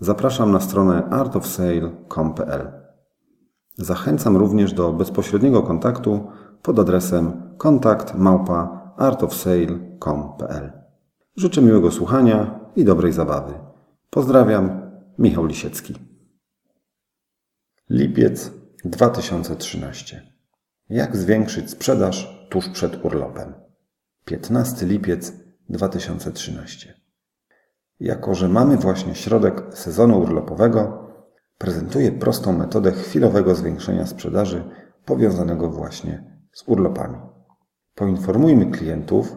zapraszam na stronę artofsale.com.pl. Zachęcam również do bezpośredniego kontaktu pod adresem kontakt małpa artofsale.com.pl. Życzę miłego słuchania i dobrej zabawy. Pozdrawiam, Michał Lisiecki. Lipiec 2013. Jak zwiększyć sprzedaż tuż przed urlopem? 15 lipiec 2013. Jako, że mamy właśnie środek sezonu urlopowego, prezentuję prostą metodę chwilowego zwiększenia sprzedaży powiązanego właśnie z urlopami. Poinformujmy klientów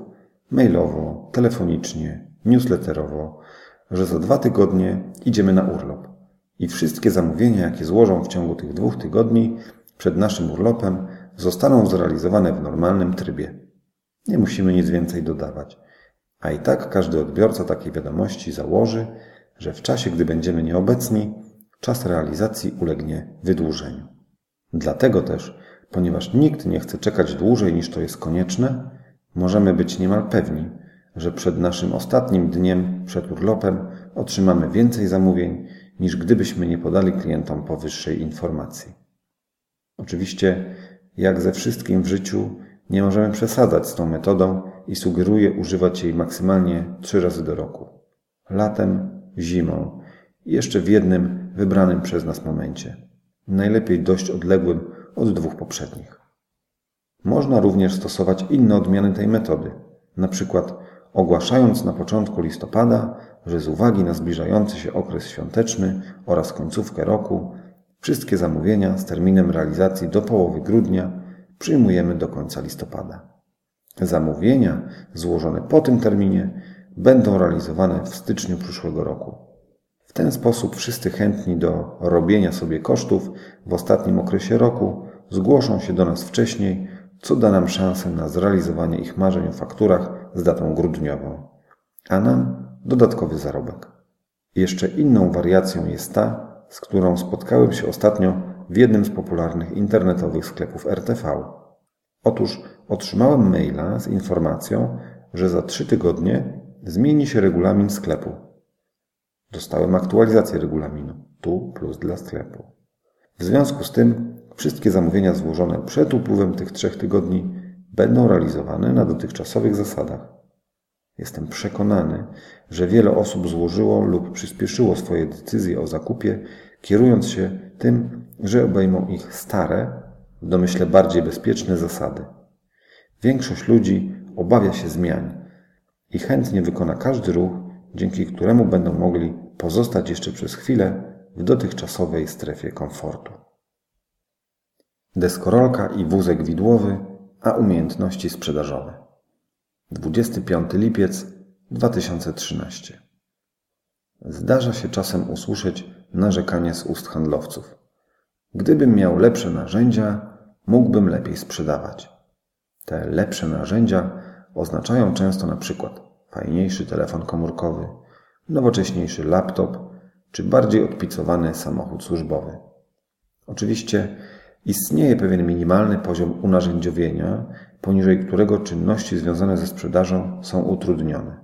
mailowo, telefonicznie, newsletterowo, że za dwa tygodnie idziemy na urlop i wszystkie zamówienia, jakie złożą w ciągu tych dwóch tygodni przed naszym urlopem, zostaną zrealizowane w normalnym trybie. Nie musimy nic więcej dodawać. A i tak każdy odbiorca takiej wiadomości założy, że w czasie, gdy będziemy nieobecni, czas realizacji ulegnie wydłużeniu. Dlatego też, ponieważ nikt nie chce czekać dłużej niż to jest konieczne, możemy być niemal pewni, że przed naszym ostatnim dniem przed urlopem otrzymamy więcej zamówień, niż gdybyśmy nie podali klientom powyższej informacji. Oczywiście, jak ze wszystkim w życiu, nie możemy przesadzać z tą metodą i sugeruję używać jej maksymalnie trzy razy do roku. Latem, zimą i jeszcze w jednym wybranym przez nas momencie. Najlepiej dość odległym od dwóch poprzednich. Można również stosować inne odmiany tej metody, na przykład ogłaszając na początku listopada, że z uwagi na zbliżający się okres świąteczny oraz końcówkę roku, wszystkie zamówienia z terminem realizacji do połowy grudnia przyjmujemy do końca listopada. Zamówienia złożone po tym terminie będą realizowane w styczniu przyszłego roku. W ten sposób wszyscy chętni do robienia sobie kosztów w ostatnim okresie roku zgłoszą się do nas wcześniej, co da nam szansę na zrealizowanie ich marzeń o fakturach z datą grudniową, a nam dodatkowy zarobek. Jeszcze inną wariacją jest ta, z którą spotkałem się ostatnio w jednym z popularnych internetowych sklepów RTV. Otóż otrzymałem maila z informacją, że za trzy tygodnie zmieni się regulamin sklepu. Dostałem aktualizację regulaminu, tu plus dla sklepu. W związku z tym wszystkie zamówienia złożone przed upływem tych trzech tygodni będą realizowane na dotychczasowych zasadach. Jestem przekonany, że wiele osób złożyło lub przyspieszyło swoje decyzje o zakupie, kierując się tym, że obejmą ich stare, w domyśle bardziej bezpieczne zasady. Większość ludzi obawia się zmian i chętnie wykona każdy ruch, dzięki któremu będą mogli pozostać jeszcze przez chwilę w dotychczasowej strefie komfortu. Deskorolka i wózek widłowy, a umiejętności sprzedażowe. 25 lipiec 2013. Zdarza się czasem usłyszeć narzekanie z ust handlowców. Gdybym miał lepsze narzędzia, mógłbym lepiej sprzedawać. Te lepsze narzędzia oznaczają często na przykład fajniejszy telefon komórkowy, nowocześniejszy laptop czy bardziej odpicowany samochód służbowy. Oczywiście istnieje pewien minimalny poziom unarzędziowienia, poniżej którego czynności związane ze sprzedażą są utrudnione.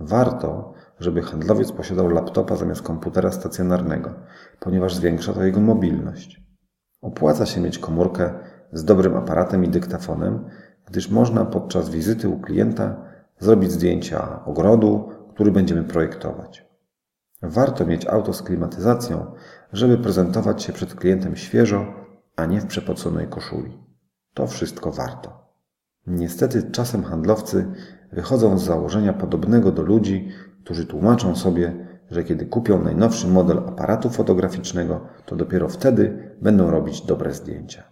Warto, żeby handlowiec posiadał laptopa zamiast komputera stacjonarnego, ponieważ zwiększa to jego mobilność. Opłaca się mieć komórkę z dobrym aparatem i dyktafonem, gdyż można podczas wizyty u klienta zrobić zdjęcia ogrodu, który będziemy projektować. Warto mieć auto z klimatyzacją, żeby prezentować się przed klientem świeżo, a nie w przepoconej koszuli. To wszystko warto. Niestety czasem handlowcy wychodzą z założenia podobnego do ludzi, którzy tłumaczą sobie, że kiedy kupią najnowszy model aparatu fotograficznego, to dopiero wtedy będą robić dobre zdjęcia.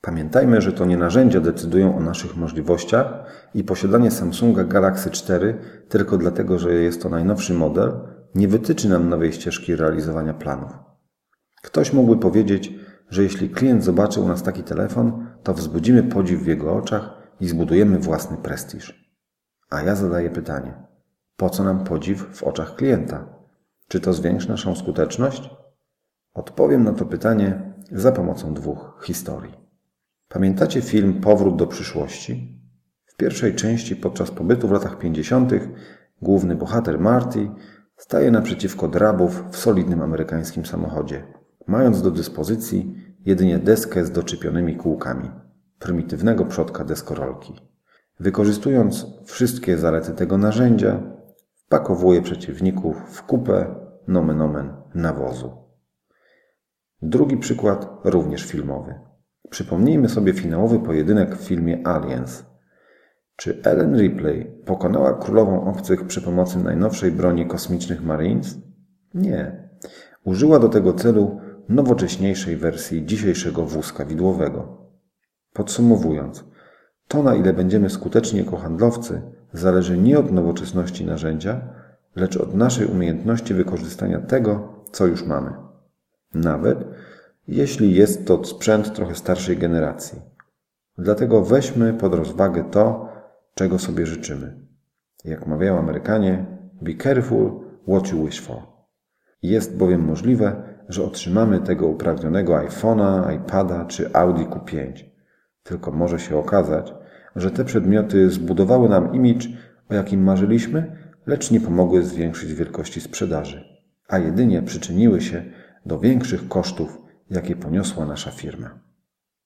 Pamiętajmy, że to nie narzędzia decydują o naszych możliwościach i posiadanie Samsunga Galaxy 4 tylko dlatego, że jest to najnowszy model, nie wytyczy nam nowej ścieżki realizowania planów. Ktoś mógłby powiedzieć, że jeśli klient zobaczy u nas taki telefon, to wzbudzimy podziw w jego oczach i zbudujemy własny prestiż. A ja zadaję pytanie: po co nam podziw w oczach klienta? Czy to zwiększy naszą skuteczność? Odpowiem na to pytanie za pomocą dwóch historii. Pamiętacie film Powrót do przyszłości? W pierwszej części podczas pobytu w latach 50. główny bohater Marty staje naprzeciwko drabów w solidnym amerykańskim samochodzie, mając do dyspozycji jedynie deskę z doczepionymi kółkami, prymitywnego przodka deskorolki. Wykorzystując wszystkie zalety tego narzędzia, wpakowuje przeciwników w kupę nomen omen nawozu. Drugi przykład również filmowy. Przypomnijmy sobie finałowy pojedynek w filmie Aliens. Czy Ellen Ripley pokonała królową obcych przy pomocy najnowszej broni kosmicznych Marines? Nie. Użyła do tego celu nowocześniejszej wersji dzisiejszego wózka widłowego. Podsumowując, to na ile będziemy skuteczni jako handlowcy zależy nie od nowoczesności narzędzia, lecz od naszej umiejętności wykorzystania tego, co już mamy. Nawet jeśli jest to sprzęt trochę starszej generacji. Dlatego weźmy pod rozwagę to, czego sobie życzymy. Jak mawiają Amerykanie, be careful what you wish for. Jest bowiem możliwe, że otrzymamy tego upragnionego iPhone'a, iPada czy Audi Q5. Tylko może się okazać, że te przedmioty zbudowały nam imidż, o jakim marzyliśmy, lecz nie pomogły zwiększyć wielkości sprzedaży, a jedynie przyczyniły się do większych kosztów, jakie poniosła nasza firma.